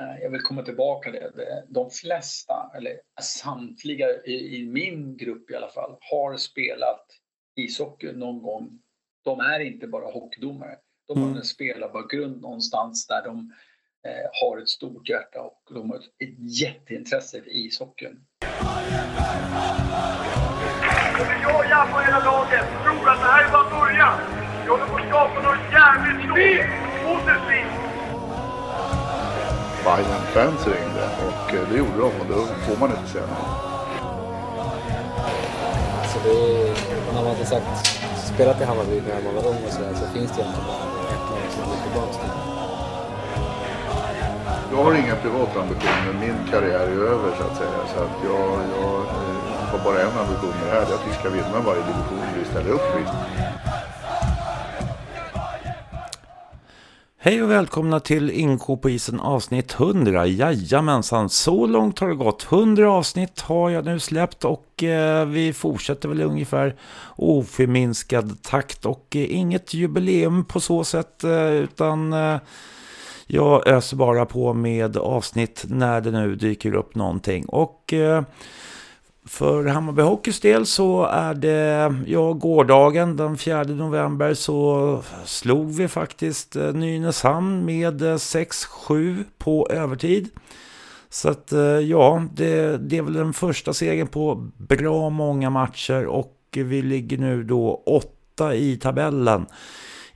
Eh, jag vill komma tillbaka till det. De flesta, eller samtliga i, i min grupp i alla fall, har spelat ishockey någon gång. De är inte bara hockeydomare. De har mm. en spelarbakgrund någonstans där de eh, har ett stort hjärta och de har ett jätteintresse för ishockeyn. Jag jag och hela laget tror att det här är bara början. Vi håller på att skapa något jävligt stort, Bayern fans ringde och eh, det gjorde de och då får man inte säga nej. Så det är, när man har sagt spelat i Hammarby när man var ung och sådär så finns det egentligen bara ett lag som går tillbaka till. Jag har inga privata ambitioner. Min karriär är över så att säga. Så att jag, jag eh, har bara en ambition med det här. Det är att vi ska vinna varje division vi ställer upp i. Hej och välkomna till Inko på isen avsnitt 100. Jajamensan, så långt har det gått. 100 avsnitt har jag nu släppt och eh, vi fortsätter väl ungefär oförminskad takt och eh, inget jubileum på så sätt eh, utan eh, jag öser bara på med avsnitt när det nu dyker upp någonting. Och eh, för Hammarby Hockeys del så är det, ja, gårdagen den 4 november så slog vi faktiskt eh, Nynäshamn med eh, 6-7 på övertid. Så att eh, ja, det, det är väl den första segern på bra många matcher och vi ligger nu då åtta i tabellen.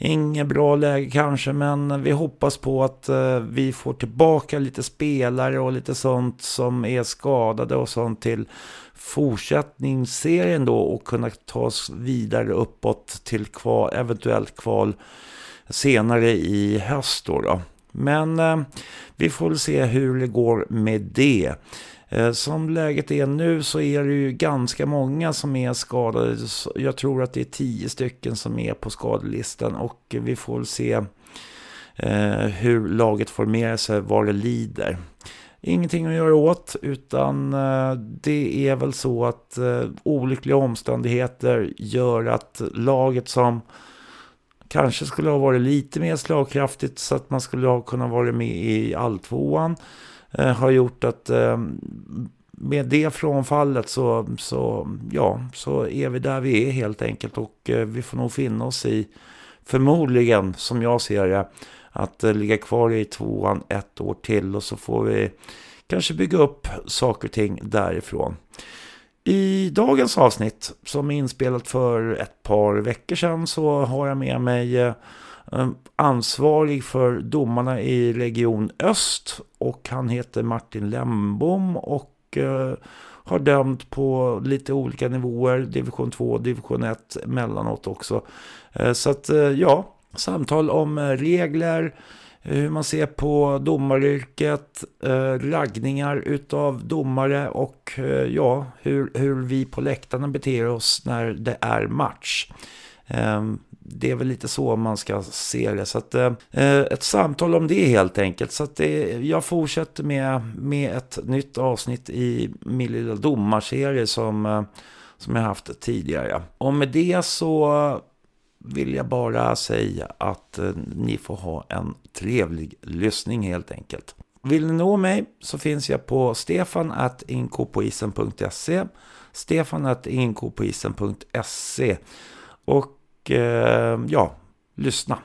Inget bra läge kanske, men vi hoppas på att eh, vi får tillbaka lite spelare och lite sånt som är skadade och sånt till fortsättningsserien då och kunna ta oss vidare uppåt till kval, eventuellt kval senare i höst då. då. Men eh, vi får väl se hur det går med det. Eh, som läget är nu så är det ju ganska många som är skadade. Jag tror att det är tio stycken som är på skadelistan och vi får väl se eh, hur laget formerar sig, vad det lider ingenting att göra åt utan eh, det är väl så att olyckliga omständigheter gör att laget som kanske skulle ha varit lite mer slagkraftigt så att man skulle ha kunnat vara med i alltvåan Eh, har gjort att eh, med det frånfallet så, så, ja, så är vi där vi är helt enkelt och eh, vi får nog finna oss i förmodligen som jag ser det att ligga kvar i tvåan ett år till och så får vi kanske bygga upp saker och ting därifrån. I dagens avsnitt som är inspelat för ett par veckor sedan så har jag med mig Ehm, ansvarig för domarna i Region Öst och han heter Martin Lembom och eh, har dömt på lite olika nivåer, division 2, division 1 mellanåt också. Ehm, så att eh, ja, Samtal om eh, regler, hur man ser på domaryrket, eh, raggningar utav domare och eh, ja, hur, hur vi på läktarna beter oss när det är match. Ehm, det är väl lite så man ska se det. Så att, eh, eh, ett samtal om det helt enkelt. Så att det, jag fortsätter med, med ett nytt avsnitt i min lilla domarserie som, eh, som jag haft tidigare. Och med det så vill jag bara säga att eh, ni får ha en trevlig lyssning helt enkelt. Vill ni nå mig så finns jag på stefanattinkopoisen.se stefanattinkopoisen.se och eh, ja, lyssna.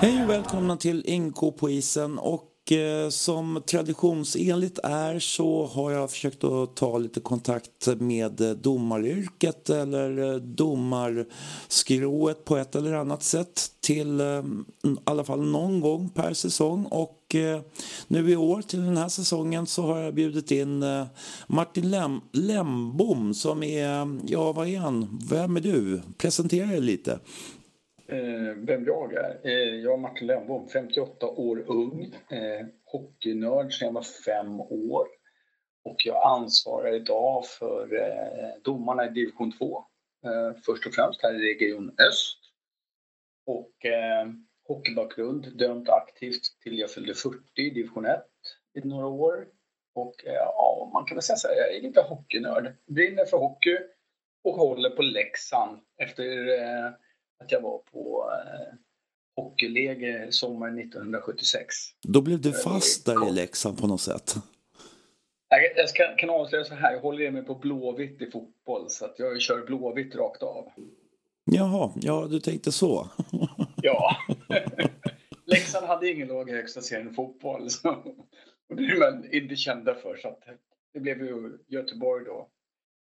Hej och välkomna till Inko på isen och Eh, som traditionsenligt är så har jag försökt att ta lite kontakt med eh, domaryrket eller eh, domarskrået på ett eller annat sätt till i alla fall någon gång per säsong. Och nu i år till den här säsongen så har jag bjudit in Martin Lem Lembom som är, ja vad är han? Vem är du? Presentera dig lite. Eh, vem jag är? Eh, jag är Martin Lönnbom, 58 år ung, eh, hockeynörd sedan jag var fem år. Och jag ansvarar idag för eh, domarna i division 2. Eh, först och främst här i Region Öst. Och eh, hockeybakgrund, dömt aktivt till jag fyllde 40 i division 1 i några år. Och ja, man kan väl säga så här, jag är lite hockeynörd. Brinner för hockey och håller på Leksand efter eh, att jag var på eh, hockeyläger sommaren 1976. Då blev du fast där i Leksand på något sätt? Jag, jag ska, kan avslöja så här, jag håller mig på Blåvitt i fotboll så att jag kör Blåvitt rakt av. Jaha, ja du tänkte så. ja. Leksand hade ingen lag i högsta serien fotboll. Så, och det är man inte kända för. Så att det blev ju Göteborg då.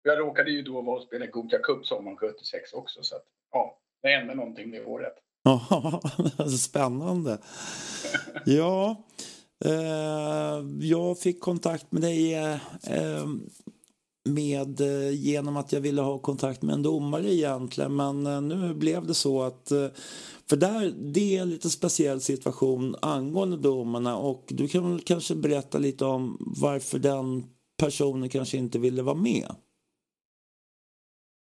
Jag råkade ju då vara och spela Gothia Cup sommaren 76 också. Så att, ja, det hände någonting det året. Ja, spännande. Ja, eh, jag fick kontakt med dig eh, eh, med, eh, genom att jag ville ha kontakt med en domare egentligen. Men eh, nu blev det så att eh, för där, det är en lite speciell situation angående domarna och du kan väl kanske berätta lite om varför den personen kanske inte ville vara med?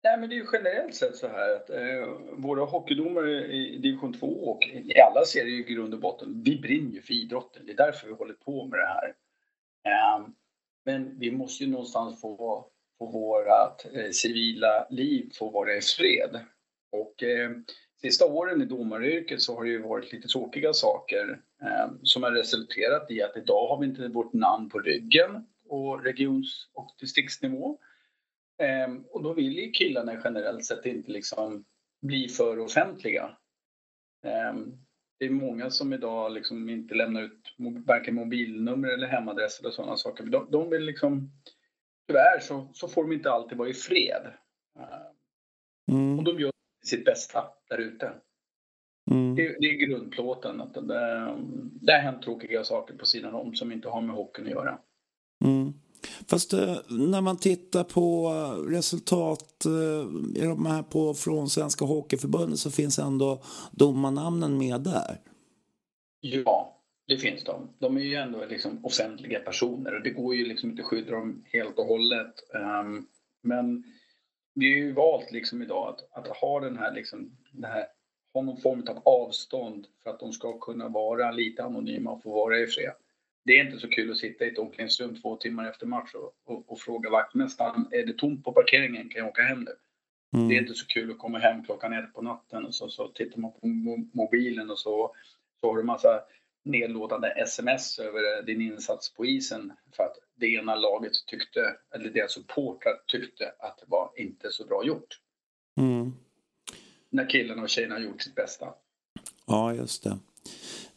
Nej, men det är ju generellt sett så här att eh, våra hockeydomare i division 2 och i alla serier i grund och botten, vi brinner ju för idrotten. Det är därför vi håller på med det här. Eh, men vi måste ju någonstans få, få vårt eh, civila liv få vara i fred. Och eh, sista åren i domaryrket så har det ju varit lite tråkiga saker eh, som har resulterat i att idag har vi inte vårt namn på ryggen på regions och distriktsnivå. Eh, och då vill ju killarna generellt sett inte liksom bli för offentliga. Eh, det är många som idag liksom inte lämnar ut varken mobilnummer eller hemadress eller sådana saker. De, de vill liksom, tyvärr så, så får de inte alltid vara i fred. Mm. Och de gör sitt bästa där ute. Mm. Det, det, är grundplåten. Att det, det har hänt tråkiga saker på sidan om som inte har med hockeyn att göra. Mm. Fast eh, när man tittar på eh, resultat eh, de här på, från Svenska Hockeyförbundet så finns ändå domarnamnen med där. Ja, det finns de. De är ju ändå liksom offentliga personer och det går ju liksom inte att skydda dem helt och hållet. Ehm, men vi har ju valt liksom idag att, att ha den här, liksom, den här, ha någon form av avstånd för att de ska kunna vara lite anonyma och få vara i fred. Det är inte så kul att sitta i ett omklädningsrum två timmar efter match och, och, och fråga vaktmästaren, är det tomt på parkeringen, kan jag åka hem nu? Mm. Det är inte så kul att komma hem klockan ett på natten och så, så tittar man på mobilen och så, så har du massa nedlåtande sms över din insats på isen för att det ena laget tyckte, eller deras supportrar tyckte att det var inte så bra gjort. Mm. När killarna och tjejerna har gjort sitt bästa. Ja, just det.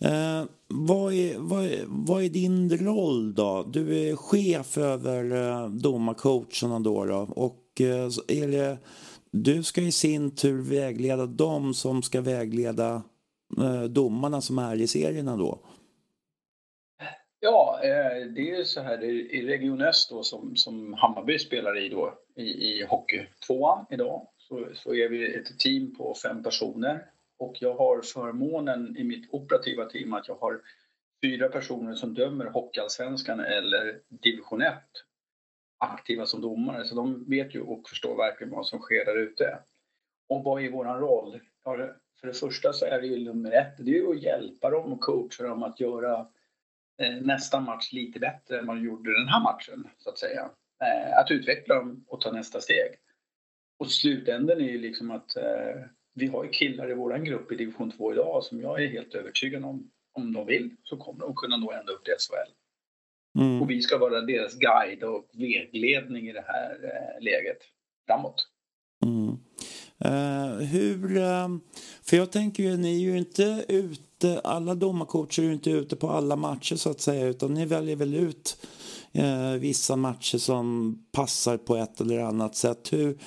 Eh, vad, är, vad, är, vad är din roll då? Du är chef över eh, domarcoacherna då, då och eh, är det, du ska i sin tur vägleda dem som ska vägleda eh, domarna som är i serierna då? Ja, eh, det är så här i Region Öst då som, som Hammarby spelar i då i, i hockey tvåan idag så, så är vi ett team på fem personer och jag har förmånen i mitt operativa team att jag har fyra personer som dömer Hockeyallsvenskan eller division 1 aktiva som domare så de vet ju och förstår verkligen vad som sker där ute. Och vad är våran roll? För det första så är det ju nummer ett, det är ju att hjälpa dem och coacha dem att göra eh, nästa match lite bättre än man gjorde den här matchen, så att säga. Eh, att utveckla dem och ta nästa steg. Och slutänden är ju liksom att eh, vi har ju killar i vår grupp i division 2 idag som jag är helt övertygad om, om de vill, så kommer de kunna nå ända upp till SHL. Mm. Och vi ska vara deras guide och vägledning i det här läget framåt. Mm. Uh, hur, uh, för jag tänker ju, ni är ju inte ute, alla domarcoacher är ju inte ute på alla matcher så att säga, utan ni väljer väl ut eh, vissa matcher som passar på ett eller annat sätt. Hur,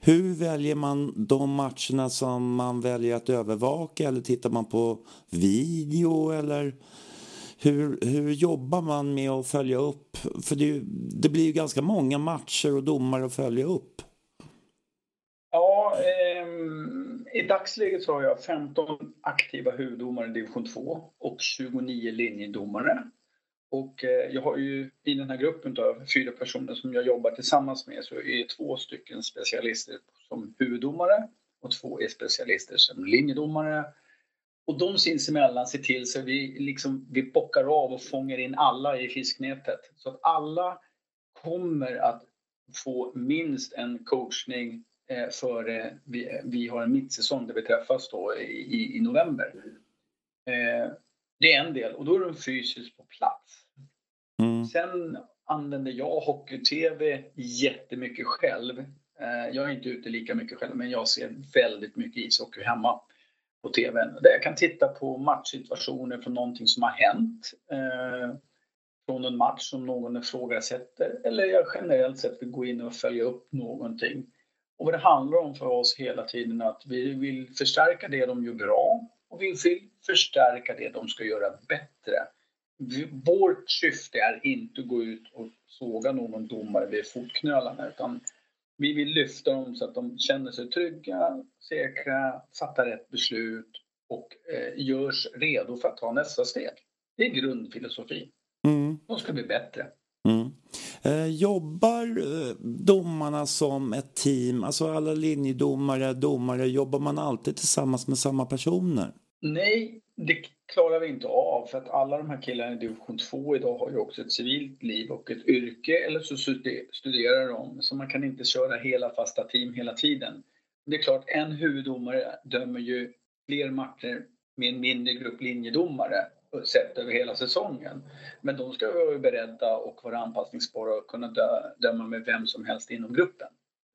hur väljer man de matcherna som man väljer att övervaka eller tittar man på video eller hur, hur jobbar man med att följa upp? För det, det blir ju ganska många matcher och domar att följa upp. Ja, eh, i dagsläget så har jag 15 aktiva huvuddomare i division 2 och 29 linjedomare. Och eh, jag har ju i den här gruppen av fyra personer som jag jobbar tillsammans med så är två stycken specialister som huvuddomare och två är specialister som linjedomare. Och de sinsemellan ser till så vi liksom vi bockar av och fångar in alla i fisknätet så att alla kommer att få minst en coachning eh, vi, vi har en mittsäsong där vi träffas då i, i november. Eh, det är en del och då är de fysiskt på plats. Mm. Sen använder jag hockey-tv jättemycket själv. Jag är inte ute lika mycket själv men jag ser väldigt mycket ishockey hemma på TVn. Där jag kan titta på matchsituationer från någonting som har hänt. Eh, från en match som någon ifrågasätter. Eller jag generellt sett vill gå in och följa upp någonting. Och vad det handlar om för oss hela tiden är att vi vill förstärka det de gör bra och vi vill förstärka det de ska göra bättre. Vårt syfte är inte att gå ut och såga någon domare vid fotknölarna utan vi vill lyfta dem så att de känner sig trygga, säkra, fattar rätt beslut och eh, görs redo för att ta nästa steg. Det är grundfilosofin. Mm. De ska bli bättre. Mm. Eh, jobbar eh, domarna som ett team? Alltså alla linjedomare, domare, jobbar man alltid tillsammans med samma personer? Nej, det klarar vi inte av för att alla de här killarna i division 2 idag har ju också ett civilt liv och ett yrke eller så studerar de så man kan inte köra hela fasta team hela tiden. Det är klart, en huvuddomare dömer ju fler matcher med en mindre grupp linjedomare sett över hela säsongen. Men de ska vara beredda och vara anpassningsbara och kunna döma med vem som helst inom gruppen.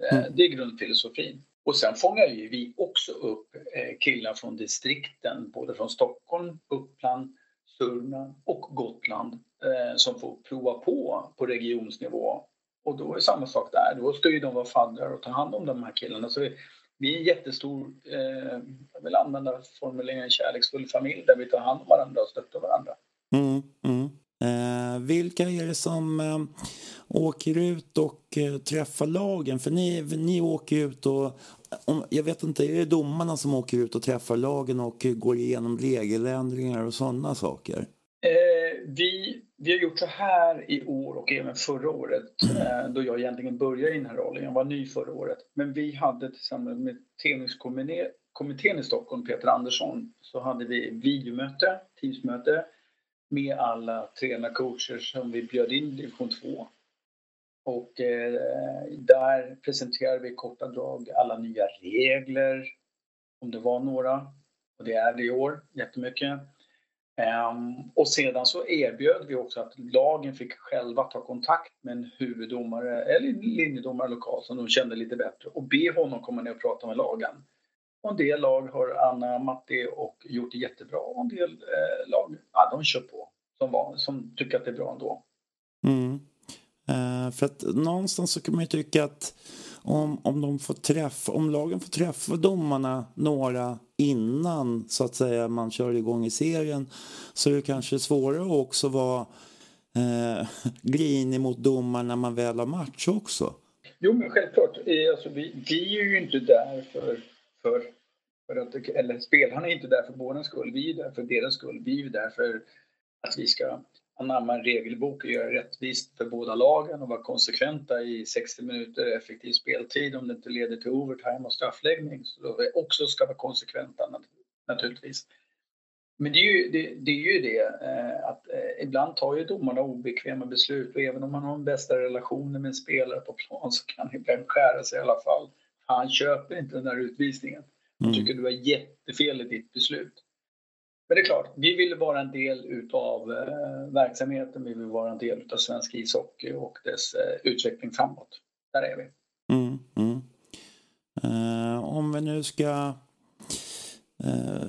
Eh, mm. Det är grundfilosofin. Och sen fångar ju vi också upp eh, killar från distrikten, både från Stockholm, Uppland, Sörmland och Gotland eh, som får prova på på regionsnivå. Och då är det samma sak där, då ska ju de vara faddrar och ta hand om de här killarna. Så vi är en jättestor, eh, jag vill använda formuleringen kärleksfull familj där vi tar hand om varandra och stöttar varandra. Mm, mm. Eh, vilka är det som eh, åker ut och eh, träffar lagen? För ni, ni åker ut och... Om, jag vet inte, är det domarna som åker ut och träffar lagen och går igenom regeländringar och sådana saker? Eh, vi, vi har gjort så här i år och även förra året eh, då jag egentligen började i den här rollen. Jag var ny förra året. Men vi hade tillsammans med tenniskommittén i Stockholm, Peter Andersson, så hade vi videomöte, Teamsmöte med alla tränarcoacher som vi bjöd in i division 2. Och eh, där presenterade vi i korta drag alla nya regler, om det var några. Och det är det i år, jättemycket. Ehm, och sedan så erbjöd vi också att lagen fick själva ta kontakt med en huvuddomare eller linjedomare lokalt som de kände lite bättre och be honom komma ner och prata med lagen. Och en del lag har anammat det och gjort det jättebra och en del eh, lag, ja, de kör på som, var, som tycker att det är bra ändå. Mm. Eh, för att någonstans så kan man ju tycka att om, om, de får träffa, om lagen får träffa domarna några innan så att säga man kör igång i serien så är det kanske svårare att också vara eh, grinig mot domarna när man väl har match också. Jo men självklart. Eh, alltså, vi, vi är ju inte där för, för, för att, eller spelarna är inte där för vår skull. Vi är där för deras skull. Vi är där för att vi ska anamma en regelbok och göra rättvist för båda lagen och vara konsekventa i 60 minuter effektiv speltid om det inte leder till overtime och straffläggning. Så vi också ska vara konsekventa naturligtvis. Men det är ju det, det, är ju det eh, att eh, ibland tar ju domarna obekväma beslut och även om man har den bästa relationen med en spelare på plan så kan det ibland skära sig i alla fall. Han köper inte den där utvisningen. Han mm. tycker du har jättefel i ditt beslut. Men det är klart, vi vill vara en del utav eh, verksamheten, vi vill vara en del utav svensk ishockey och dess eh, utveckling framåt. Där är vi. Mm, mm. Eh, om vi nu ska eh,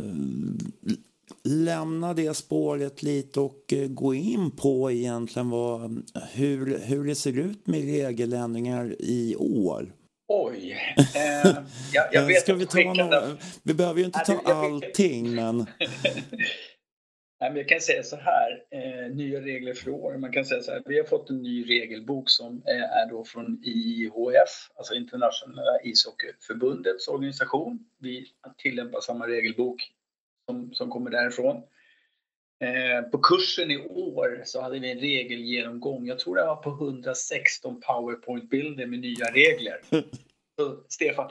lämna det spåret lite och eh, gå in på egentligen vad, hur, hur det ser ut med regeländringar i år. Oj. Eh, jag, jag vet Ska vi, ta några, vi behöver ju inte ta allting, men... Nej, men jag kan säga så här, eh, nya regler för år. Man kan säga så här, vi har fått en ny regelbok som eh, är då från IHF, alltså Internationella ishockeyförbundets organisation. Vi tillämpar samma regelbok som, som kommer därifrån. Eh, på kursen i år så hade vi en regelgenomgång. Jag tror det var på 116 powerpoint-bilder med nya regler. Så Stefan,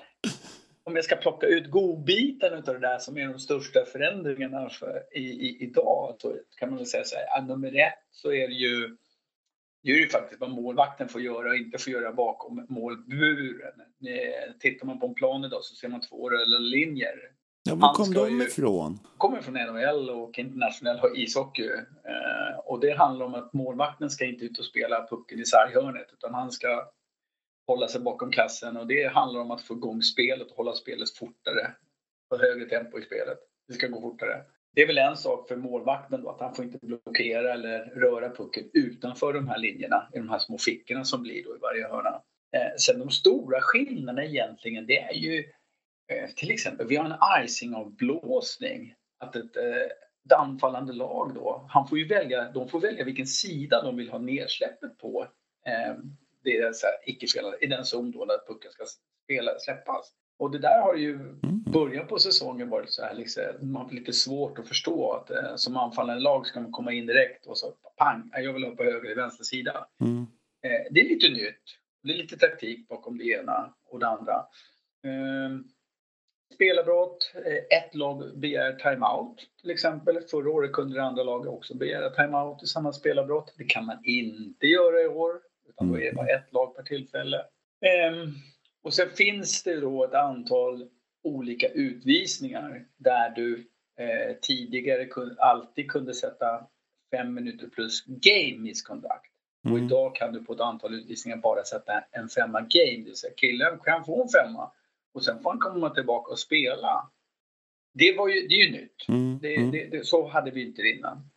om jag ska plocka ut godbiten av det där som är de största förändringarna för, i, i, idag så kan man väl säga så här. Nummer ett så är det ju Det är ju faktiskt vad målvakten får göra och inte får göra bakom målburen. Eh, tittar man på en plan idag så ser man två röda linjer. Ja, var kom de ju, ifrån? kommer från NHL och internationell ishockey. Eh, och det handlar om att målvakten ska inte ut och spela pucken i sarghörnet utan han ska hålla sig bakom kassen och det handlar om att få igång spelet och hålla spelet fortare. Få högre tempo i spelet. Det ska gå fortare. Det är väl en sak för målvakten då, att han får inte blockera eller röra pucken utanför de här linjerna, i de här små fickorna som blir då i varje hörna. Eh, sen de stora skillnaderna egentligen, det är ju till exempel, vi har en icing-avblåsning. Att ett, eh, ett anfallande lag då, han får ju välja, de får välja vilken sida de vill ha nedsläppet på. Eh, det är så icke-spelare i den zon då där pucken ska spela, släppas. Och det där har ju mm. början på säsongen varit så här liksom, man har lite svårt att förstå att eh, som anfallande lag ska man komma in direkt och så pang, jag vill ha på höger eller vänster sida. Mm. Eh, det är lite nytt. Det är lite taktik bakom det ena och det andra. Eh, spelarbrott, eh, ett lag begär timeout till exempel. Förra året kunde det andra laget också begära timeout i samma spelarbrott. Det kan man inte göra i år, utan då är det bara ett lag per tillfälle. Ehm, och sen finns det då ett antal olika utvisningar där du eh, tidigare alltid kunde sätta fem minuter plus game misconduct. Mm. Och idag kan du på ett antal utvisningar bara sätta en femma game, det vill säga killen kan få en femma och sen får han komma tillbaka och spela. Det, var ju, det är ju nytt. Mm. Det, mm. det, det, så hade vi inte innan.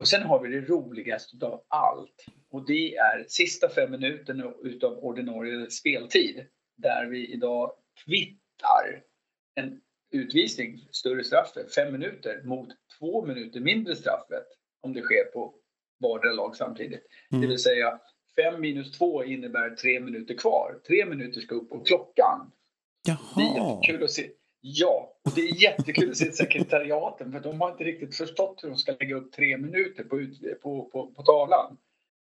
Och sen har vi det roligaste av allt och det är sista fem minuterna utav ordinarie speltid där vi idag kvittar en utvisning, större straffet, fem minuter mot två minuter mindre straffet om det sker på vardera lag samtidigt. Mm. Det vill säga fem minus två innebär tre minuter kvar. Tre minuter ska upp på klockan. Jaha. Det är att se. Ja, och det är jättekul att se sekretariaten för de har inte riktigt förstått hur de ska lägga upp tre minuter på, på, på, på tavlan.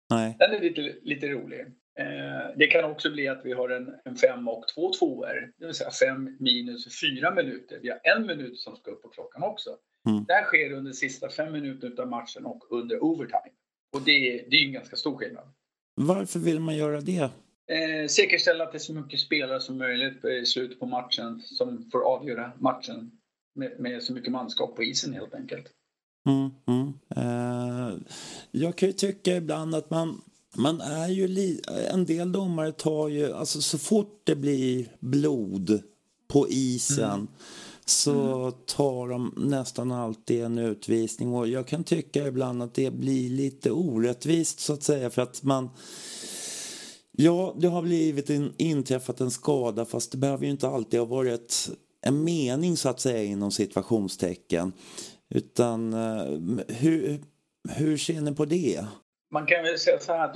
Nej. Den är lite, lite rolig. Eh, det kan också bli att vi har en, en fem och två tvåor, det vill säga fem minus fyra minuter. Vi har en minut som ska upp på klockan också. Mm. Det här sker under sista fem minuterna av matchen och under overtime. Och det, det är en ganska stor skillnad. Varför vill man göra det? Eh, säkerställa att det är så mycket spelare som möjligt i slutet på matchen som får avgöra matchen med, med så mycket manskap på isen helt enkelt. Mm, mm. Eh, jag kan ju tycka ibland att man, man är ju en del domare tar ju, alltså så fort det blir blod på isen mm. så mm. tar de nästan alltid en utvisning och jag kan tycka ibland att det blir lite orättvist så att säga för att man Ja, det har blivit en, inträffat en skada fast det behöver ju inte alltid ha varit en mening så att säga inom situationstecken. Utan uh, hur, hur ser ni på det? Man kan väl säga så här att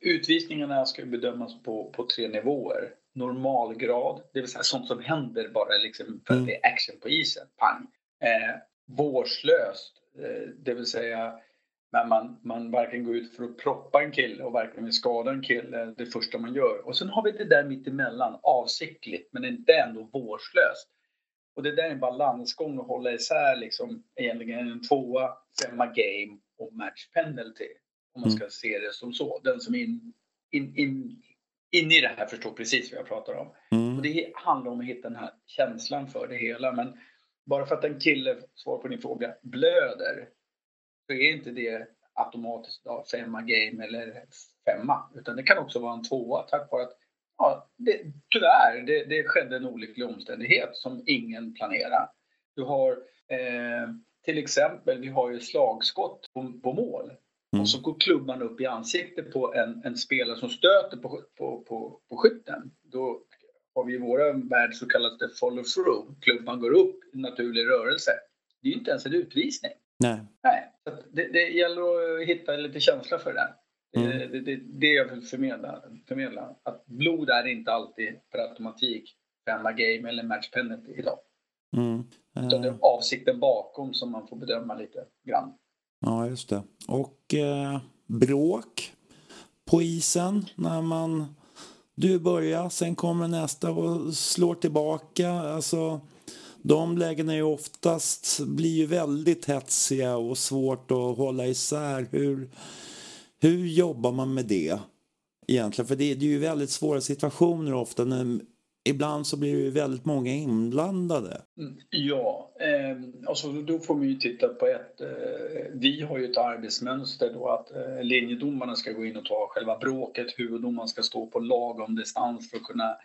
utvisningarna ska bedömas på, på tre nivåer. Normalgrad, det vill säga sånt som händer bara liksom för att mm. det är action på isen, pang. Eh, vårdslöst, eh, det vill säga men man, man varken går ut för att proppa en kille och varken vill skada en kille det första man gör. Och sen har vi det där mittemellan, avsiktligt men inte ändå vårdslöst. Och det där är en balansgång att hålla isär liksom egentligen en tvåa, femma game och match penalty. Om man ska mm. se det som så. Den som är in, in, in, in i det här förstår precis vad jag pratar om. Mm. Och det handlar om att hitta den här känslan för det hela. Men bara för att en kille, svar på din fråga, blöder så är inte det automatiskt då, femma game eller femma. Utan det kan också vara en tvåa tack vare att ja, det, tyvärr, det, det skedde en olycklig omständighet som ingen planerar. Du har eh, till exempel, vi har ju slagskott på, på mål. Mm. Och så går klubban upp i ansiktet på en, en spelare som stöter på, på, på, på skytten. Då har vi i vår värld så kallat det follow through. Klubban går upp i naturlig rörelse. Det är ju inte ens en utvisning. Nej. Nej. Det, det gäller att hitta lite känsla för det. Mm. Det, det, det jag vill förmedla, förmedla. Att blod är inte alltid per automatik femma game eller match penalty idag. Mm. Utan det är avsikten bakom som man får bedöma lite grann. Ja, just det. Och eh, bråk på isen när man... Du börjar, sen kommer nästa och slår tillbaka. Alltså, de lägena är ju oftast blir ju väldigt hetsiga och svårt att hålla isär. Hur, Hur jobbar man med det egentligen? För det, det är ju väldigt svåra situationer ofta. När, ibland så blir det ju väldigt många inblandade. Mm, ja, eh, alltså då får man ju titta på ett... Eh, vi har ju ett arbetsmönster då att eh, linjedomarna ska gå in och ta själva bråket. Huvuddomaren ska stå på lagom distans för att kunna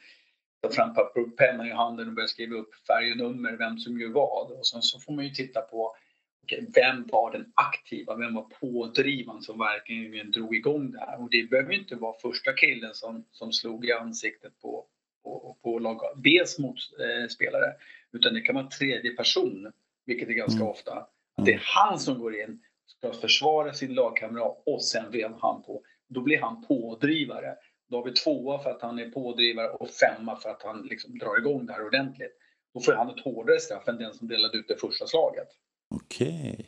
ta fram papper och penna i handen och börja skriva upp färg och nummer, vem som gör vad. Och sen så får man ju titta på okay, vem var den aktiva, vem var pådrivaren som verkligen drog igång det här. Och det behöver inte vara första killen som, som slog i ansiktet på, på, på lag Bs motspelare, utan det kan vara tredje person, vilket är ganska mm. ofta. Att det är han som går in, ska försvara sin lagkamrat och sen vevar han på. Då blir han pådrivare. Då har vi tvåa för att han är pådrivare och femma för att han liksom drar igång det här ordentligt. Då får han ett hårdare straff än den som delade ut det första slaget. Okej. Okay.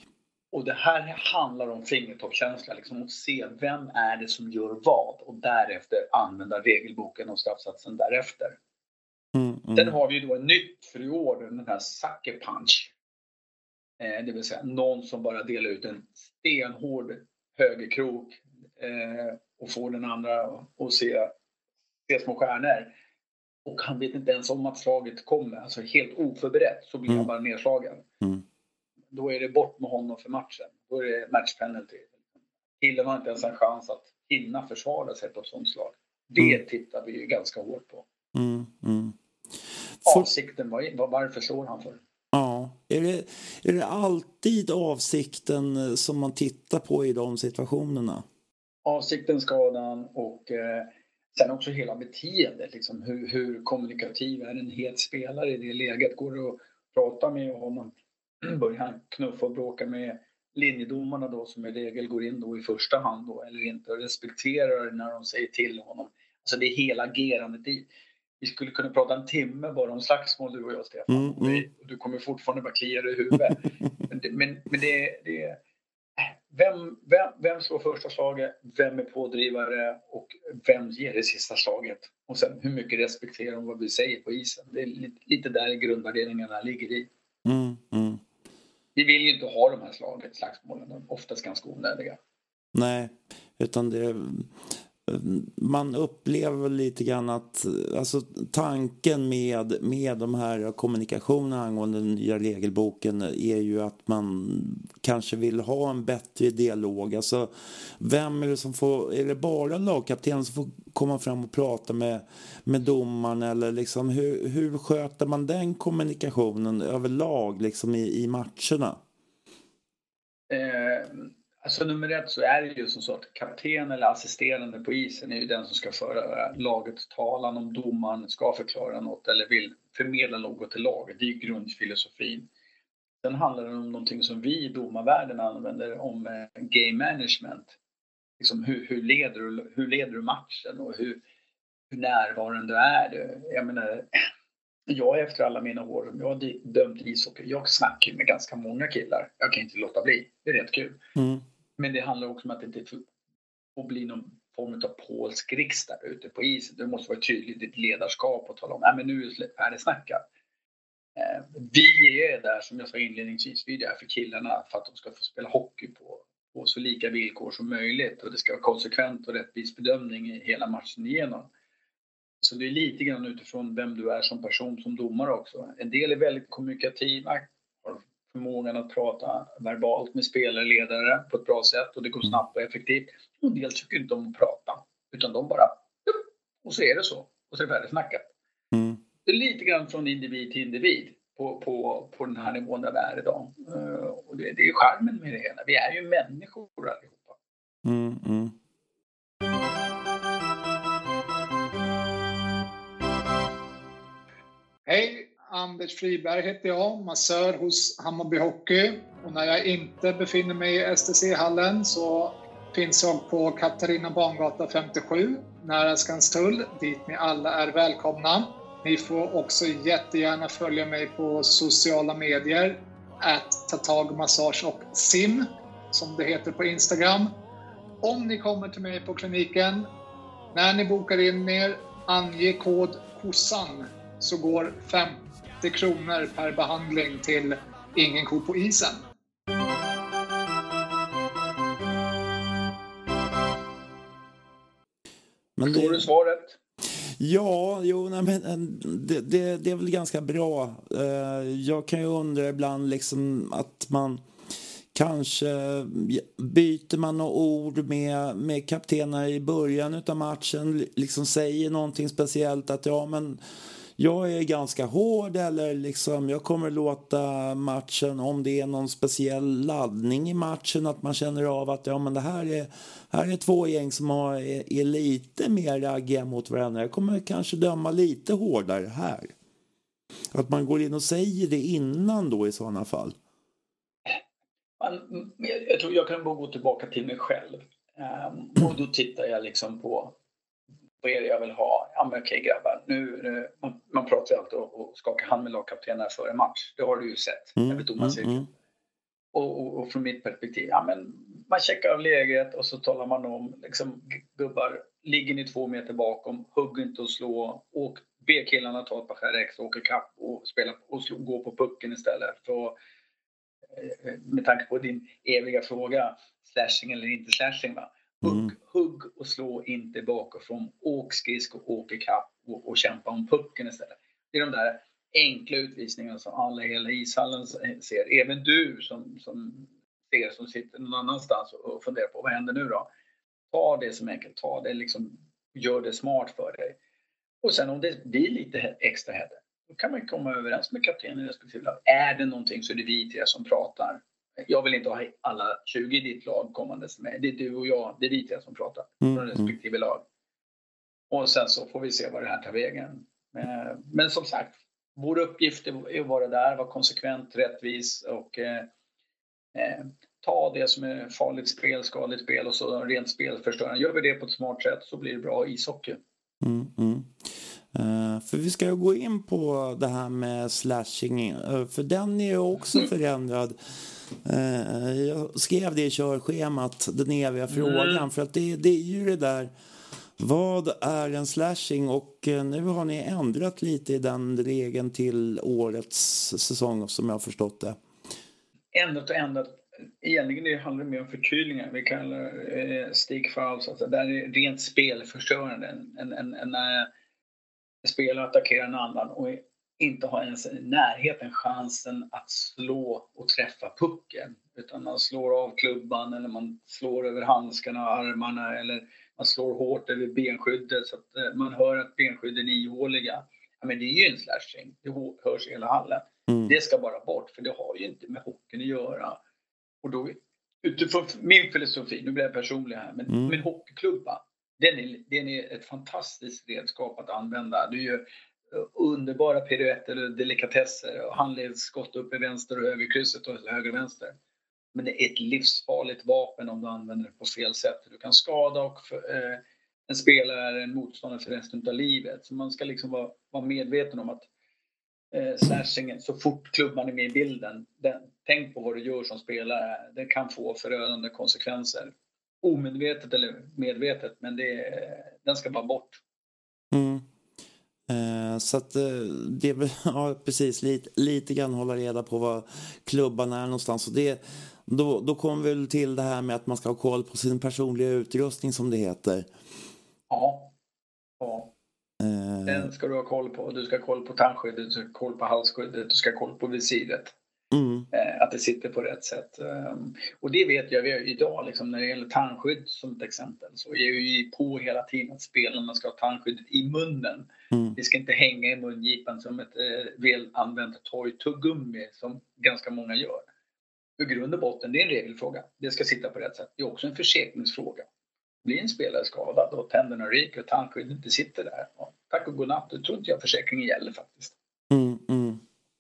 Och det här handlar om fingertoppskänsla, liksom att se vem är det som gör vad och därefter använda regelboken och straffsatsen därefter. Mm, mm. Sen har vi då en nytt för i år, den här sucker punch. Eh, det vill säga någon som bara delar ut en stenhård högerkrok eh, och får den andra att se, se små stjärnor. Och han vet inte ens om att slaget kommer, alltså helt oförberett så blir mm. han bara nedslagen. Mm. Då är det bort med honom för matchen. Då är det match penalty. Killen har inte ens en chans att hinna försvara sig på ett sånt slag. Det mm. tittar vi ju ganska hårt på. Mm, mm. För... Avsikten, var, varför slår han för? Ja, är det, är det alltid avsikten som man tittar på i de situationerna? Avsikten, skadan och eh, sen också hela beteendet. Liksom, hur, hur kommunikativ är en het spelare i det läget? Går det att prata med honom? Börjar han knuffa och bråka med linjedomarna då som i regel går in då i första hand då eller inte och respekterar när de säger till honom. Alltså det är hela agerandet i. Vi skulle kunna prata en timme bara om slagsmål du och jag Stefan. Mm, mm. Du kommer fortfarande bara klia dig i huvudet. men, det, men, men det, det, vem, vem, vem slår första slaget? Vem är pådrivare? Och vem ger det sista slaget? Och sen hur mycket respekterar de vad vi säger på isen? Det är lite, lite där grundvärderingarna ligger i. Mm, mm. Vi vill ju inte ha de här slagen, slagsmålen. De är oftast ganska onödiga. Nej, utan det man upplever lite grann att alltså, tanken med, med de här kommunikationerna angående den nya regelboken är ju att man kanske vill ha en bättre dialog. Alltså, vem är det som får, är det bara lagkaptenen som får komma fram och prata med, med domaren eller liksom hur, hur sköter man den kommunikationen överlag liksom i, i matcherna? Eh Alltså nummer ett så är det ju som så att kapten eller assisterande på isen är ju den som ska föra lagets talan om domaren ska förklara något eller vill förmedla något till laget. Det är ju grundfilosofin. Sen handlar det om någonting som vi i domarvärlden använder om eh, game management. Liksom hur, hur, leder du, hur leder du matchen och hur, hur närvarande är du? Jag menar, jag efter alla mina år, som jag har dömt ishockey, jag snackar med ganska många killar. Jag kan inte låta bli. Det är rätt kul. Mm. Men det handlar också om att det inte får bli någon form av polsk riksdag ute på isen. Du måste vara tydlig i ditt ledarskap och tala om att nu är det snackat. Eh, vi är där, som jag sa inledningsvis, vi är där för killarna för att de ska få spela hockey på, på så lika villkor som möjligt och det ska vara konsekvent och rättvis bedömning i hela matchen igenom. Så det är lite grann utifrån vem du är som person, som domare också. En del är väldigt kommunikativa, förmågan att prata verbalt med spelare, ledare på ett bra sätt och det går mm. snabbt och effektivt. En del tycker inte om att prata utan de bara och så är det så och så är det färdigsnackat. Mm. Det är lite grann från individ till individ på, på, på den här nivån där vi är idag. Uh, och det, det är charmen med det hela. Vi är ju människor allihopa. Mm, mm. Anders Friberg heter jag, massör hos Hammarby Hockey. Och när jag inte befinner mig i STC-hallen så finns jag på Katarina Bangata 57, nära Skanstull, dit ni alla är välkomna. Ni får också jättegärna följa mig på sociala medier, att tatagmassage och sim, som det heter på Instagram. Om ni kommer till mig på kliniken, när ni bokar in er, ange kod KOSSAN så går 50 kronor per behandling till Ingen ko på isen. Men det... Får du svaret? Ja, jo, nej, men eh, det, det, det, är väl ganska bra. Eh, jag kan ju undra ibland liksom att man kanske byter man några ord med, med kaptenerna i början av matchen, liksom säger någonting speciellt att ja men jag är ganska hård eller liksom jag kommer låta matchen, om det är någon speciell laddning i matchen, att man känner av att ja men det här är, här är två gäng som har, är, är lite mer raggiga mot varandra. Jag kommer kanske döma lite hårdare här. Att man går in och säger det innan då i sådana fall. Man, jag tror jag kan bara gå tillbaka till mig själv. Um, och då tittar jag liksom på vad är det jag vill ha? Ja men okej grabbar, nu, nu man, man pratar ju alltid och, skakar hand med lagkaptenerna före match. Det har du ju sett mm, över domarcirkeln. Mm, mm. Och, och, och, från mitt perspektiv, ja men man checkar av läget och så talar man om liksom gubbar, ligger ni två meter bakom, hugg inte och slå, åk, be killarna ta ett par skär extra, åka kapp och, spela, och slå, gå på pucken istället. För, eh, med tanke på din eviga fråga, slashing eller inte slashing. Va? Hugg, mm. hugg och slå inte bakifrån. Åk skridskor, åk ikapp och, och kämpa om pucken istället. Det är de där enkla utvisningarna som alla i hela ishallen ser. Även du som, som ser som sitter någon annanstans och funderar på vad händer nu då? Ta det som enkelt, ta det liksom, gör det smart för dig. Och sen om det blir lite extra händer, då kan man komma överens med kaptenen i respektive lag. Är det någonting så är det vi tre som pratar. Jag vill inte ha alla 20 i ditt lag kommandes med. Det är du och jag, det är vi tre som pratar mm. från respektive lag. Och sen så får vi se vad det här tar vägen. Eh, men som sagt, vår uppgift är att vara där, vara konsekvent, rättvis och eh, eh, ta det som är farligt spel, skadligt spel och så rent spelförstörande. Gör vi det på ett smart sätt så blir det bra ishockey. Mm, mm. Uh, för vi ska ju gå in på det här med slashing, uh, för den är ju också mm. förändrad. Uh, jag skrev det i körschemat, den eviga mm. frågan, för att det, det är ju det där vad är en slashing? Och nu har ni ändrat lite i den regeln till årets säsong som jag har förstått det. Ändrat och ändrat. Egentligen det handlar det mer om förtydligningar. Vi kallar det eh, stick fouls. Alltså, där är rent spelförstörande. En, en, en, en, spelare attackerar en annan och inte har ens i närheten chansen att slå och träffa pucken. Utan man slår av klubban eller man slår över handskarna och armarna eller man slår hårt över benskyddet så att eh, man hör att benskydden är ihåliga. Ja, men det är ju en slashing, det hörs i hela hallen. Mm. Det ska bara bort för det har ju inte med hockeyn att göra. Och då, utifrån min filosofi, nu blir jag personlig här, men mm. min hockeyklubba den är, den är ett fantastiskt redskap att använda. Du gör underbara piruetter och delikatesser och handledsskott upp i vänster och högerkrysset och höger och vänster. Men det är ett livsfarligt vapen om du använder det på fel sätt. Du kan skada och för, eh, en spelare, en motståndare för resten av livet. Så man ska liksom vara, vara medveten om att eh, slashingen, så fort klubban är med i bilden, den, tänk på vad du gör som spelare. Det kan få förödande konsekvenser omedvetet eller medvetet, men det, den ska bara bort. Mm. Eh, så att eh, det är ja, precis lite, lite grann hålla reda på var klubban är någonstans. Och det, då, då kommer vi väl till det här med att man ska ha koll på sin personliga utrustning som det heter. Ja. ja. Eh. Den ska du ha koll på. Du ska ha koll på tandskyddet, du ska ha koll på halsskyddet, du ska ha koll på visiret. Mm. Eh, att det sitter på rätt sätt. Ehm, och det vet jag idag, liksom, när det gäller tandskydd som ett exempel, så är ju på hela tiden att spelarna ska ha tandskyddet i munnen. Mm. Det ska inte hänga i mungipan som ett eh, väl använt toy-tuggummi som ganska många gör. I grund och botten, det är en regelfråga. Det ska sitta på rätt sätt. Det är också en försäkringsfråga. Blir en spelare skadad och tänderna ryker och tandskyddet inte sitter där, tack och godnatt, då tror inte jag försäkringen gäller faktiskt. Mm, mm.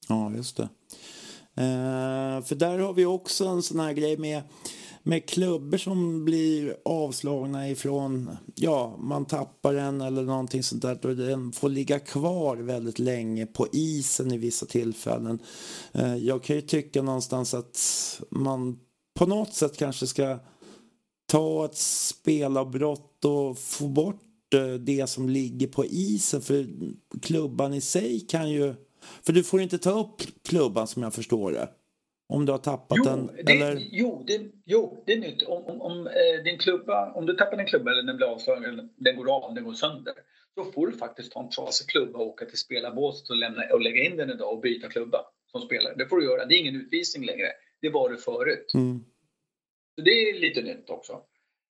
Ja, just det. Uh, för där har vi också en sån här grej med, med klubbor som blir avslagna ifrån, ja, man tappar den eller någonting sånt där och den får ligga kvar väldigt länge på isen i vissa tillfällen. Eh, jag kan ju tycka någonstans att man på något sätt kanske ska ta ett spelavbrott och få bort eh, det som ligger på isen för klubban i sig kan ju för du får inte ta upp klubban som jag förstår det. Om du har tappat jo, den? Det, eller? Jo, det, jo, det är nytt. Om, om, om eh, din klubba, om du tappar din klubba eller den blir avslagen, den går av, den går sönder. Då får du faktiskt ta en trasig klubba och åka till spelarbåset och, lämna, och lägga in den idag och byta klubba som spelare. Det får du göra. Det är ingen utvisning längre. Det var det förut. Mm. Så det är lite nytt också.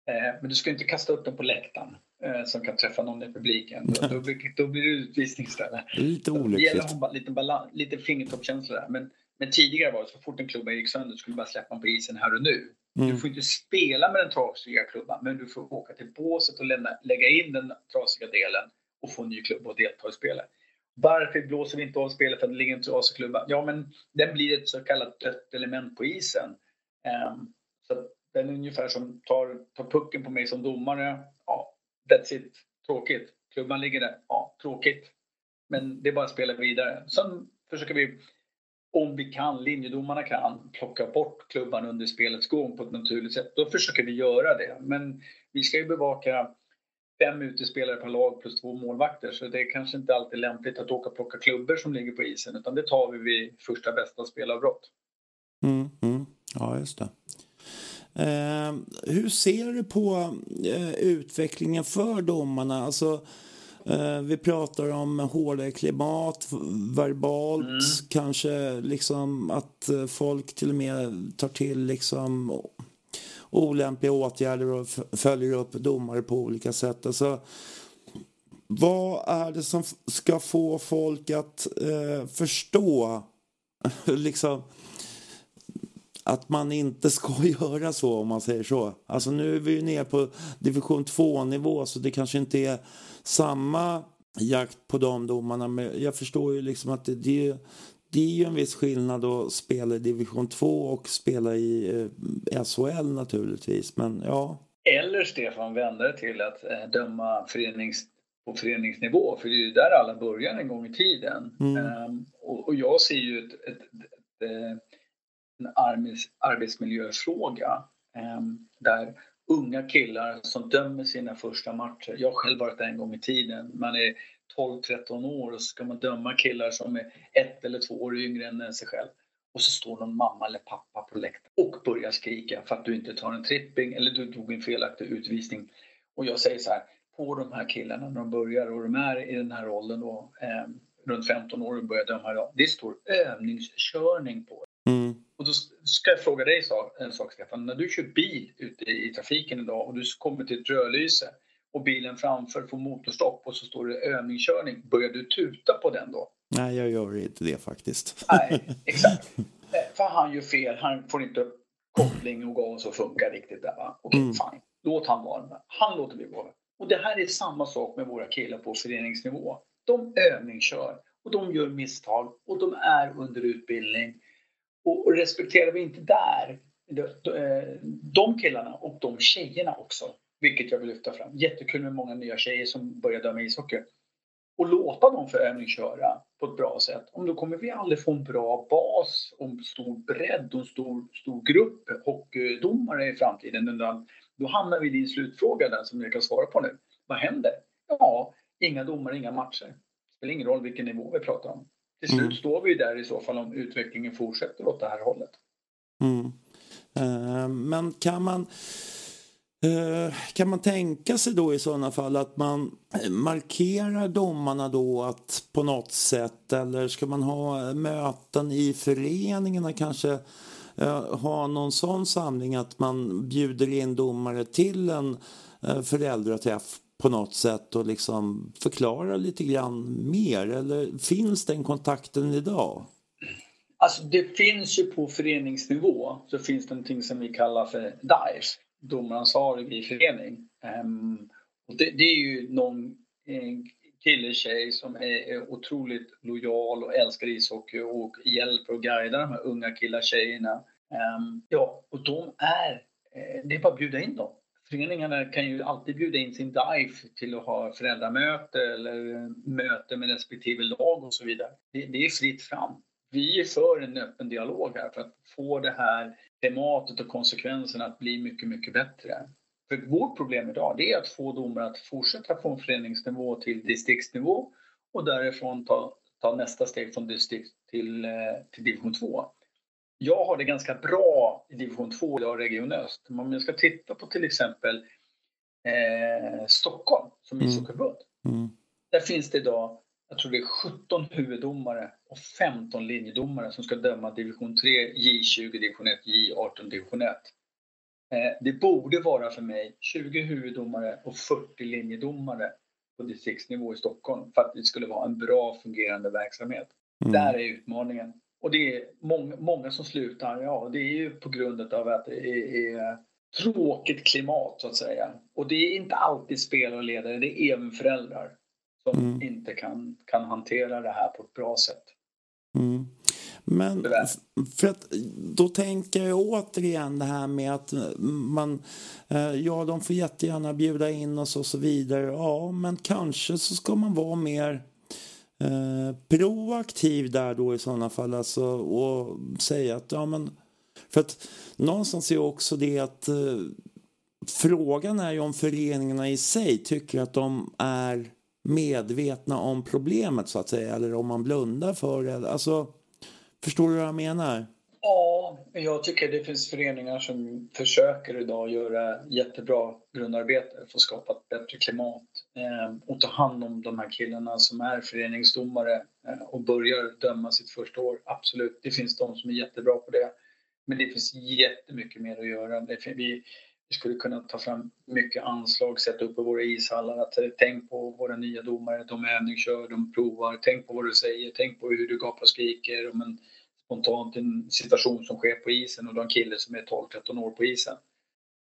Eh, men du ska inte kasta upp den på läktaren eh, som kan träffa någon i publiken. Då, då, blir, då blir det utvisning istället. Lite Det gäller olyckligt. att ha lite, lite fingertoppskänsla där. Men, men tidigare var det så fort en klubba gick sönder skulle du bara släppa den på isen här och nu. Mm. Du får inte spela med den trasiga klubban men du får åka till båset och lämna, lägga in den trasiga delen och få en ny klubba och delta i spelet. Varför blåser vi inte av spelet för att det ligger en trasig klubba? Ja, men den blir ett så kallat dött element på isen. Ehm, så den är ungefär som tar, tar pucken på mig som domare. Ja, that's it. Tråkigt. Klubban ligger där. Ja, tråkigt. Men det är bara att spela vidare. Sen försöker vi, om vi kan, linjedomarna kan, plocka bort klubban under spelets gång på ett naturligt sätt. Då försöker vi göra det. Men vi ska ju bevaka fem utespelare per lag plus två målvakter så det är kanske inte alltid lämpligt att åka och plocka klubbor som ligger på isen utan det tar vi vid första bästa spelavbrott. Mm, mm. Ja, just det. Eh, hur ser du på eh, utvecklingen för domarna? Alltså, vi pratar om hårdare klimat, verbalt, Mm. kanske liksom att eh, folk till och med tar till liksom olämpliga åtgärder och följer upp domare på olika sätt. Alltså, vad är det som ska få folk att eh, förstå liksom att man inte ska göra så om man säger så. Alltså nu är vi ju nere på division 2-nivå så det kanske inte är samma jakt på de domarna. Men jag förstår ju liksom att det, det, det är ju en viss skillnad att spela i division 2 och spela i eh, SHL naturligtvis. Men ja. Eller Stefan vända det till att eh, döma förenings, på föreningsnivå för det är ju där alla börjar en gång i tiden. Mm. Ehm, och, och jag ser ju ett, ett, ett, eh, en arbets, arbetsmiljöfråga ehm, där unga killar som dömer sina första matcher. Jag har själv varit där en gång i tiden. Man är 12-13 år och så ska man döma killar som är ett eller två år yngre än sig själv. Och så står någon mamma eller pappa på läktaren och börjar skrika för att du inte tar en tripping eller du tog en felaktig utvisning. Och jag säger så här, på de här killarna när de börjar och de är i den här åldern då, eh, runt 15 år och börjar döma idag. Det står övningskörning på då ska jag fråga dig en sak Stefan. När du kör bil ute i trafiken idag och du kommer till ett rödlyse och bilen framför får motorstopp och så står det övningskörning. Börjar du tuta på den då? Nej, jag gör inte det faktiskt. Nej, exakt. Eh, För han gör fel. Han får inte koppling och gas att funka riktigt där va? Okej, Mm. fine. Låt han vara. Han låter vi vara. Och det här är samma sak med våra killar på föreningsnivå. De övningskör och de gör misstag och de är under utbildning. Och, och respekterar vi inte där eh, de, killarna och de tjejerna också, vilket jag vill lyfta fram. Jättekul med många nya tjejer som börjar döma ishockey. Och låta dem få övningsköra på ett bra sätt. Om då kommer vi aldrig få en bra bas om stor bredd och en stor, stor grupp hockeydomare i framtiden. Utan Då hamnar vi i din slutfråga den som jag kan svara på nu. Vad händer? Ja, inga domare, inga matcher. Det spelar ingen roll vilken nivå vi pratar om. Till slut Mm. står vi där i så fall om utvecklingen fortsätter åt det här hållet. Mm. Eh, men kan man eh, kan man tänka sig då i sådana fall att man markerar domarna då att på något sätt eller ska man ha möten i föreningarna kanske eh, ha någon sån samling att man bjuder in domare till en eh, föräldraträff på något sätt och liksom förklara lite grann mer eller finns den kontakten idag? Alltså det finns ju på föreningsnivå så finns det någonting som vi kallar för DIFE, domaransvarig i förening. Ehm, och det, det är ju någon en kille, tjej som är, är otroligt lojal och älskar ishockey och hjälper och guidar de här unga killar, tjejerna. Ehm, ja, och de är, eh, det är bara att bjuda in dem. Föreningarna kan ju alltid bjuda in sin DIFE till att ha föräldramöte eller möte med respektive lag och så vidare. Det, det är fritt fram vi är för en öppen dialog här för att få det här klimatet och konsekvenserna att bli mycket, mycket bättre. För vårt problem idag det är att få domare att fortsätta från föreningsnivå till distriktsnivå och därifrån ta, ta nästa steg från distrikt till, eh, till division 2 jag har det ganska bra i division 2 idag, Region Öst. Om jag ska titta på till exempel eh, Stockholm som Mm. ishockeyförbund. Mm. Där finns det idag, jag tror det är 17 huvuddomare och 15 linjedomare som ska döma division 3, J20, division 1, J18, division 1. Eh, det borde vara för mig 20 huvuddomare och 40 linjedomare på distriktsnivå i Stockholm för att det skulle vara en bra fungerande verksamhet. Mm. Där är utmaningen. Och det är många, många som slutar, ja det är ju på grund av att det är, är tråkigt klimat så att säga. Och det är inte alltid spelare och ledare, det är även föräldrar som Mm. inte kan, kan hantera det här på ett bra sätt. Mm. Men för att då tänker jag återigen det här med att man, eh, ja de får jättegärna bjuda in oss och så vidare. Ja, men kanske så ska man vara mer eh, proaktiv där då i sådana fall alltså och säga att ja men för att någonstans är också det att eh, frågan är ju om föreningarna i sig tycker att de är medvetna om problemet så att säga eller om man blundar för det. Alltså, förstår du vad jag menar? Ja, jag tycker det finns föreningar som försöker idag göra jättebra grundarbete för att skapa ett bättre klimat eh, och ta hand om de här killarna som är föreningsdomare eh, och börjar döma sitt första år. Absolut, det finns de som är jättebra på det. Men det finns jättemycket mer att göra. Det vi, vi skulle kunna ta fram mycket anslag, sätta upp i våra ishallar. Att, eh, tänk på våra nya domare, de övningskör, de provar. Tänk på vad du säger, tänk på hur du gapar och skriker Men, spontant en situation som sker på isen och du har en kille som är 12-13 år på isen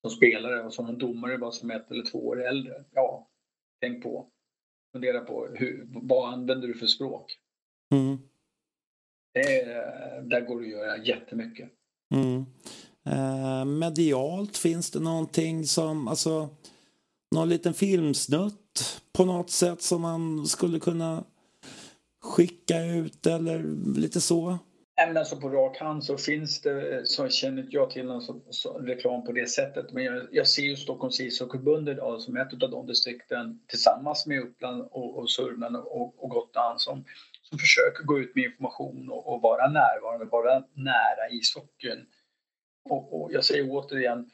som spelare och som en domare bara som ett eller två år äldre. Ja, tänk på. Fundera på hur, vad använder du för språk? Mm. Det är, där går det att göra jättemycket. Mm. Eh, medialt finns det någonting som, alltså någon liten filmsnutt på något sätt som man skulle kunna skicka ut eller lite så? Men alltså på rak hand så finns det, eh, så känner inte jag till någon så, så, reklam på det sättet. Men jag, jag ser ju Stockholms ishockeyförbund idag som ett av de distrikten tillsammans med Uppland och, och Sörmland och, och Gotland som, som försöker gå ut med information och, och vara närvarande, vara nära ishockeyn. Och, och jag säger återigen,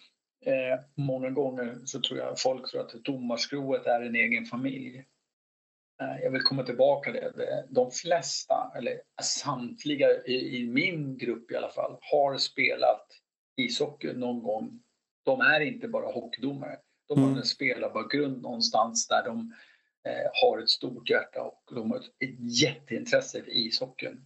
eh, många gånger så tror jag folk tror att domarskrået är en egen familj. Eh, Jag vill komma tillbaka till det. De flesta, eller samtliga i, i min grupp i alla fall, har spelat ishockey någon gång. De är inte bara hockeydomare. De har Mm. en spelarbakgrund någonstans där de eh, har ett stort hjärta och de har ett, jätteintresse för ishockeyn.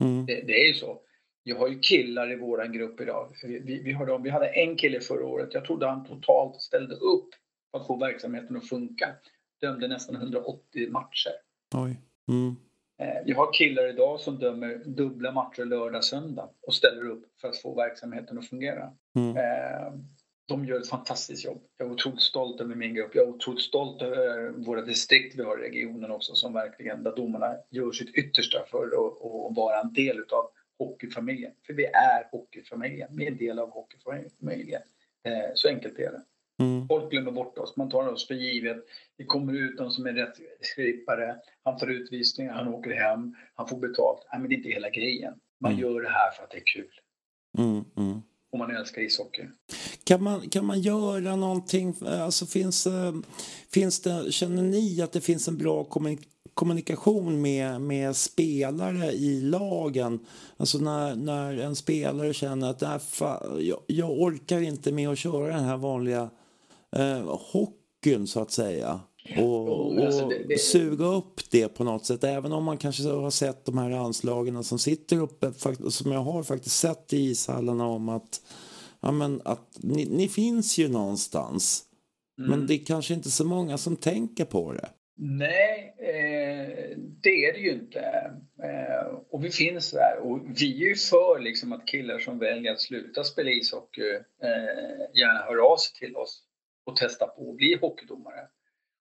Mm. Det, det är ju så. Jag har ju killar i våran grupp idag. Vi, vi, vi, har, dem- vi hade en kille förra året. Jag trodde han totalt ställde upp för att få verksamheten att funka. Dömde nästan 180 matcher. Oj. Mm. Eh, Jag har killar idag som dömer dubbla matcher lördag, söndag och ställer upp för att få verksamheten att fungera. Mm. Eh, De gör ett fantastiskt jobb. Jag är otroligt stolt över min grupp. Jag är otroligt stolt över våra distrikt vi har i regionen också som verkligen, där domarna gör sitt yttersta för att, att vara en del av hockeyfamiljen. För vi är hockeyfamiljen. Vi är en del av hockeyfamiljen. Eh, Så enkelt är det. Mm. Folk glömmer bort oss, man tar oss för givet. Det kommer ut någon som är rätt skripare, han tar utvisningar, han åker hem, han får betalt. Nej, men det är inte hela grejen. Man Mm. gör det här för att det är kul Mm. Mm. och man älskar ishockey. Kan man, kan man göra någonting, alltså finns, eh, finns det, känner ni att det finns en bra kommunik- kommunikation med, med spelare i lagen? Alltså när, när en spelare känner att "Nej, fa, jag, jag orkar inte med att köra den här vanliga eh, hockeyn så att säga. Och, alltså och det- det- suga upp det på något sätt. Även om man kanske har sett de här anslagen som sitter uppe, som jag har faktiskt sett i ishallarna om att ja, men att ni, ni finns ju någonstans. Mm. Men det är kanske inte så många som tänker på det. Nej, eh, det är det ju inte. Eh, och vi finns där. Och vi är ju för liksom, att killar som väljer att sluta spela ishockey eh, gärna hör av sig till oss och testar på att bli hockeydomare.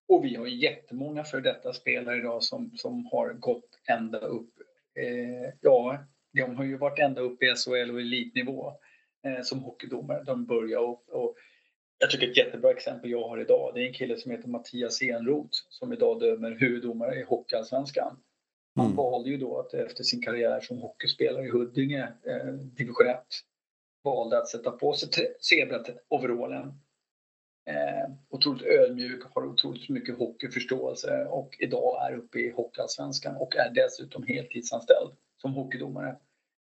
Och vi har jättemånga för detta spelare idag som, som har gått ända upp. Eh, ja, de har ju varit ända upp i SHL och elitnivå eh, som hockeydomare. De börjar och, och jag tycker ett jättebra exempel jag har idag, det är en kille som heter Mattias Enroth som idag dömer huvuddomare i Hockeyallsvenskan. Han Mm. valde ju då att efter sin karriär som hockeyspelare i Huddinge, eh, division 1, valde att sätta på sig zebra-overallen. Eh, otroligt ödmjuk, har otroligt mycket hockeyförståelse och idag är uppe i Hockeyallsvenskan och är dessutom heltidsanställd som hockeydomare.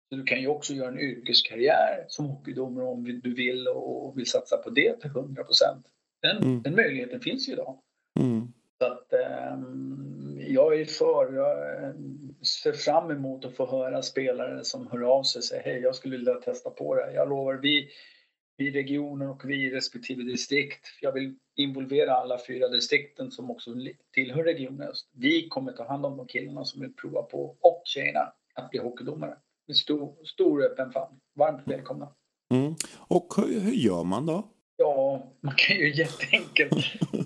Så du kan ju också göra en yrkeskarriär som hockeydomare om du vill och vill satsa på det till 100 procent. Den, Mm. den möjligheten finns ju idag. Mm. Så att, ehm, jag är för, jag eh, ser fram emot att få höra spelare som hör av sig och säger hej, jag skulle vilja testa på det. Jag lovar, vi, vi regioner och vi respektive distrikt, jag vill involvera alla fyra distrikten som också tillhör regionen. Öst. Vi kommer ta hand om de killarna som vill prova på, och tjejerna, att bli hockeydomare. Med stor, stor öppen famn. Varmt välkomna. Mm. Och hur, hur gör man då? Ja, man kan ju jätteenkelt.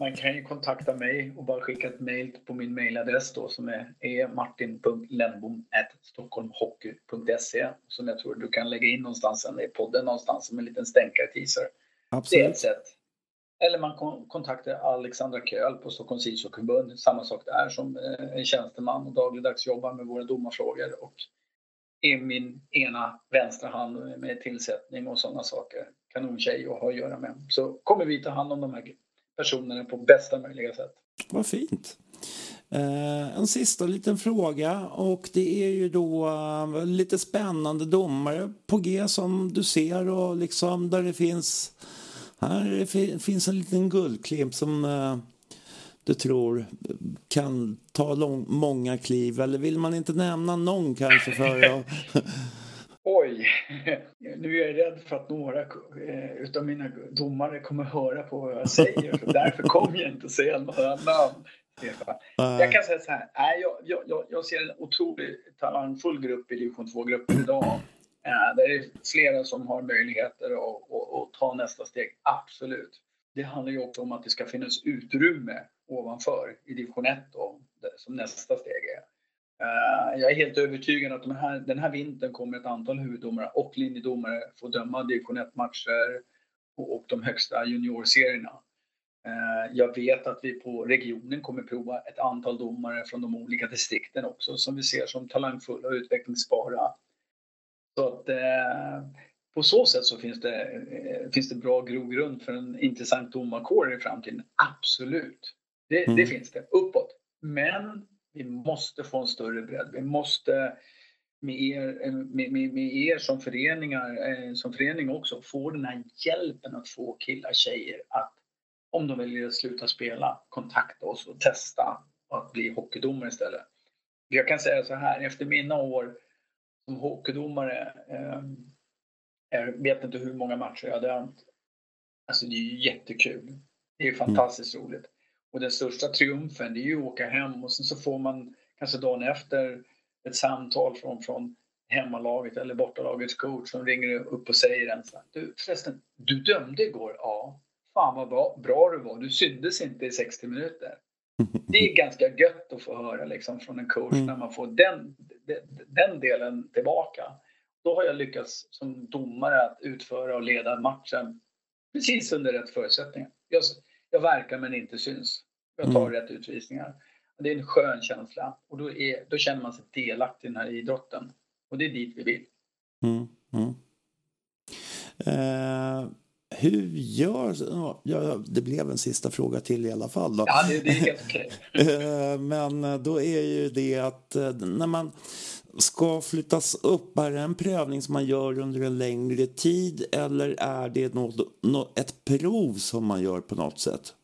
Man kan ju kontakta mig och bara skicka ett mejl på min mejladress då som är är martin.lennbom.stockholmhockey.se som jag tror du kan lägga in någonstans i podden någonstans som en liten stänkare-teaser. Det är Absolut. ett sätt. Eller man kon- kontaktar Alexandra Köhl på Stockholms ishockeyförbund. Samma sak där som eh, en tjänsteman och dagligdags jobbar med våra domarfrågor och är min ena vänstra hand med tillsättning och sådana saker. Kanontjej att ha att göra med. Så kommer vi ta hand om de här personerna på bästa möjliga sätt. Vad fint. Eh, en sista liten fråga och det är ju då eh, lite spännande domare på G som du ser och liksom där det finns här fi- finns en liten guldklimp som eh, du tror kan ta lång, många kliv eller vill man inte nämna någon kanske för att... Oj, nu är jag rädd för att några eh, utav mina domare kommer höra på vad jag säger. Så därför kommer jag inte säga några namn. Jag kan säga så här, jag, jag, jag, ser en otroligt talangfull grupp i division 2-gruppen idag. Eh, Det är flera som har möjligheter att, att, att ta nästa steg, absolut. Det handlar ju också om att det ska finnas utrymme ovanför i division 1 då, som nästa steg är. Eh, Jag är helt övertygad att de här, den här vintern kommer ett antal huvuddomare och linjedomare få döma division 1-matcher och, och de högsta juniorserierna. Eh, Jag vet att vi på regionen kommer prova ett antal domare från de olika distrikten också som vi ser som talangfulla och utvecklingsbara. Så att eh, på så sätt så finns det, eh, finns det bra grogrund för en intressant domarkår i framtiden. Absolut. Det, Mm. det finns det. Uppåt. Men vi måste få en större bredd. Vi måste med er, eh, med, med, med er som föreningar, eh, som förening också, få den här hjälpen att få killar, tjejer att om de att sluta spela, kontakta oss och testa att bli hockeydomare istället. Jag kan säga så här, efter mina år som hockeydomare, eh, jag vet inte hur många matcher jag har dömt. Alltså det är ju jättekul. Det är fantastiskt roligt. Och den största triumfen det är ju att åka hem och sen så får man kanske dagen efter ett samtal från, från hemmalaget eller bortalagets coach som ringer upp och säger en så här, du förresten, du dömde igår? Ja. Fan vad bra, bra du var, du syndes inte i 60 minuter. Det är ganska gött att få höra liksom, från en coach Mm. när man får den, den, den delen tillbaka. Då har jag lyckats som domare att utföra och leda matchen precis under rätt förutsättningar. Jag, jag verkar men inte syns. Jag tar Mm. rätt utvisningar. Det är en skön känsla och då, är, då känner man sig delaktig i den här idrotten. Och det är dit vi vill. Mm, mm. Eh, hur gör... Ja, det blev en sista fråga till i alla fall. Då. Ja, det, det är helt okej. Eh, Men då är ju det att eh, när man ska flyttas upp, är det en prövning som man gör under en längre tid eller är det något, något, ett prov som man gör på något sätt?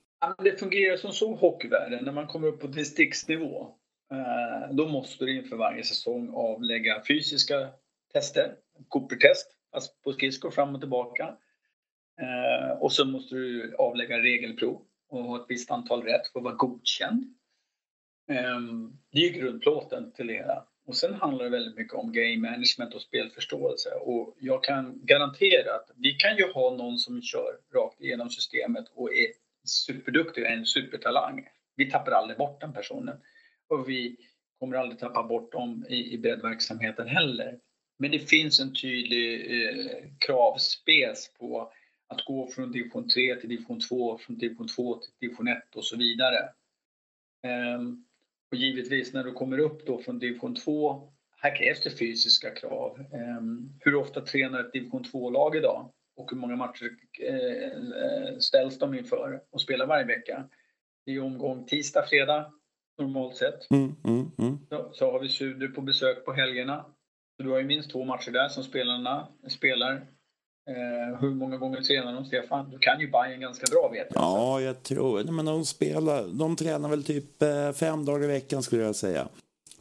Det fungerar som så i hockeyvärlden. När man kommer upp på distriktsnivå eh, då måste du inför varje säsong avlägga fysiska tester, Cooper-test, alltså på skridskor fram och tillbaka. Eh, och så måste du avlägga regelprov och ha ett visst antal rätt för att vara godkänd. Ehm, det är ju grundplåten till det hela. Och sen handlar det väldigt mycket om game management och spelförståelse. Och jag kan garantera att vi kan ju ha någon som kör rakt igenom systemet och är superduktig, en supertalang. Vi tappar aldrig bort den personen. Och vi kommer aldrig tappa bort dem i, i breddverksamheten heller. Men det finns en tydlig eh, kravspec på att gå från division 3 till division 2, från division 2 till division 1 och så vidare. Ehm, och givetvis när du kommer upp då från division 2, här krävs det fysiska krav. Ehm, hur ofta tränar ett division 2-lag idag? Och hur många matcher eh, ställs de inför och spelar varje vecka? Det är omgång tisdag, fredag normalt sett. Mm, mm, mm. Så, så har vi Suder på besök på helgerna. Så du har ju minst två matcher där som spelarna spelar. Eh, hur många gånger tränar de, Stefan? Du kan ju Bayern ganska bra vet jag. Ja, jag tror. Men de spelar, de tränar väl typ eh, fem dagar i veckan skulle jag säga.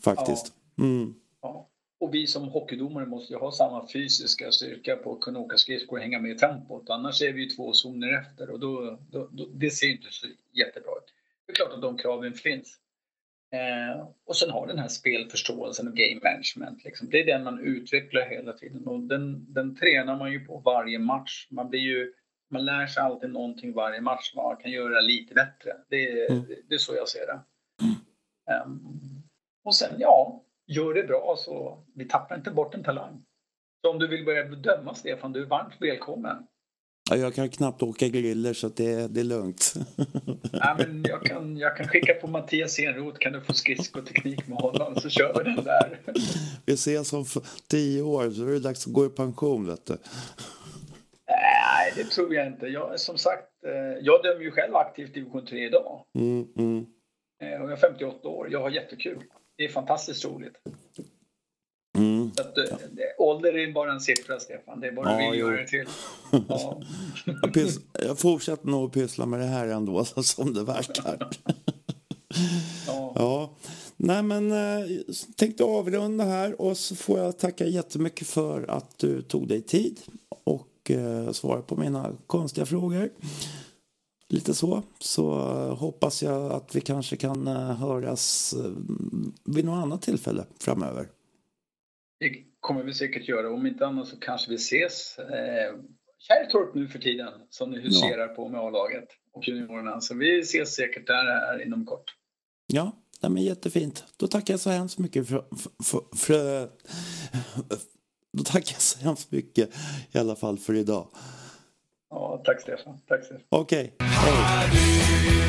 Faktiskt. Mm. Ja. Och vi som hockeydomare måste ju ha samma fysiska styrka på att kunna åka skridskor och hänga med i tempot. Annars är vi ju två zoner efter och då, då, då det ser inte så jättebra ut. Det är klart att de kraven finns. Eh, och sen har den här spelförståelsen och game management. Liksom. Det är den man utvecklar hela tiden och den, den tränar man ju på varje match. Man, blir ju, man lär sig alltid någonting varje match man kan göra lite bättre. Det, mm. det, det är så jag ser det. Um, och sen, ja, gör det bra så vi tappar inte bort en talang. Så om du vill börja döma Stefan, du är varmt välkommen. Ja, jag kan knappt åka griller så det, det är lugnt. Ja, men jag, kan, jag kan skicka på Mattias Enroth, kan du få skridskoteknik med honom så kör vi den där. Vi ses om tio år så är det dags att gå i pension vet du. Nej, det tror jag inte. Jag, som sagt, eh, jag dömer ju själv aktivt division 3 idag. Mm, mm. Eh, jag är 58 år. Jag har jättekul. Det är fantastiskt roligt. Mm. Att, ja. Ålder är bara en siffra, Stefan. Det är bara ja, vi göra det till. Ja. jag, pys- jag fortsätter nog att pyssla med det här ändå, som det verkar. ja. ja. Nej, men eh, tänkte avrunda här och så får jag tacka jättemycket för att du tog dig tid och eh, svarade på mina konstiga frågor. Lite så. Så eh, hoppas jag att vi kanske kan eh, höras eh, vid något annat tillfälle framöver. Det kommer vi säkert göra. Om inte annat så kanske vi ses eh, Kärrtorp nu för tiden som ni huserar ja. på med A-laget och juniorerna. Så vi ses säkert där här inom kort. Ja, nej men jättefint. Då tackar jag så hemskt mycket för, för, för, Då tackar jag så hemskt mycket i alla fall för idag. Ja, tack Stefan. Tack Stefan. Okej, okay. hej.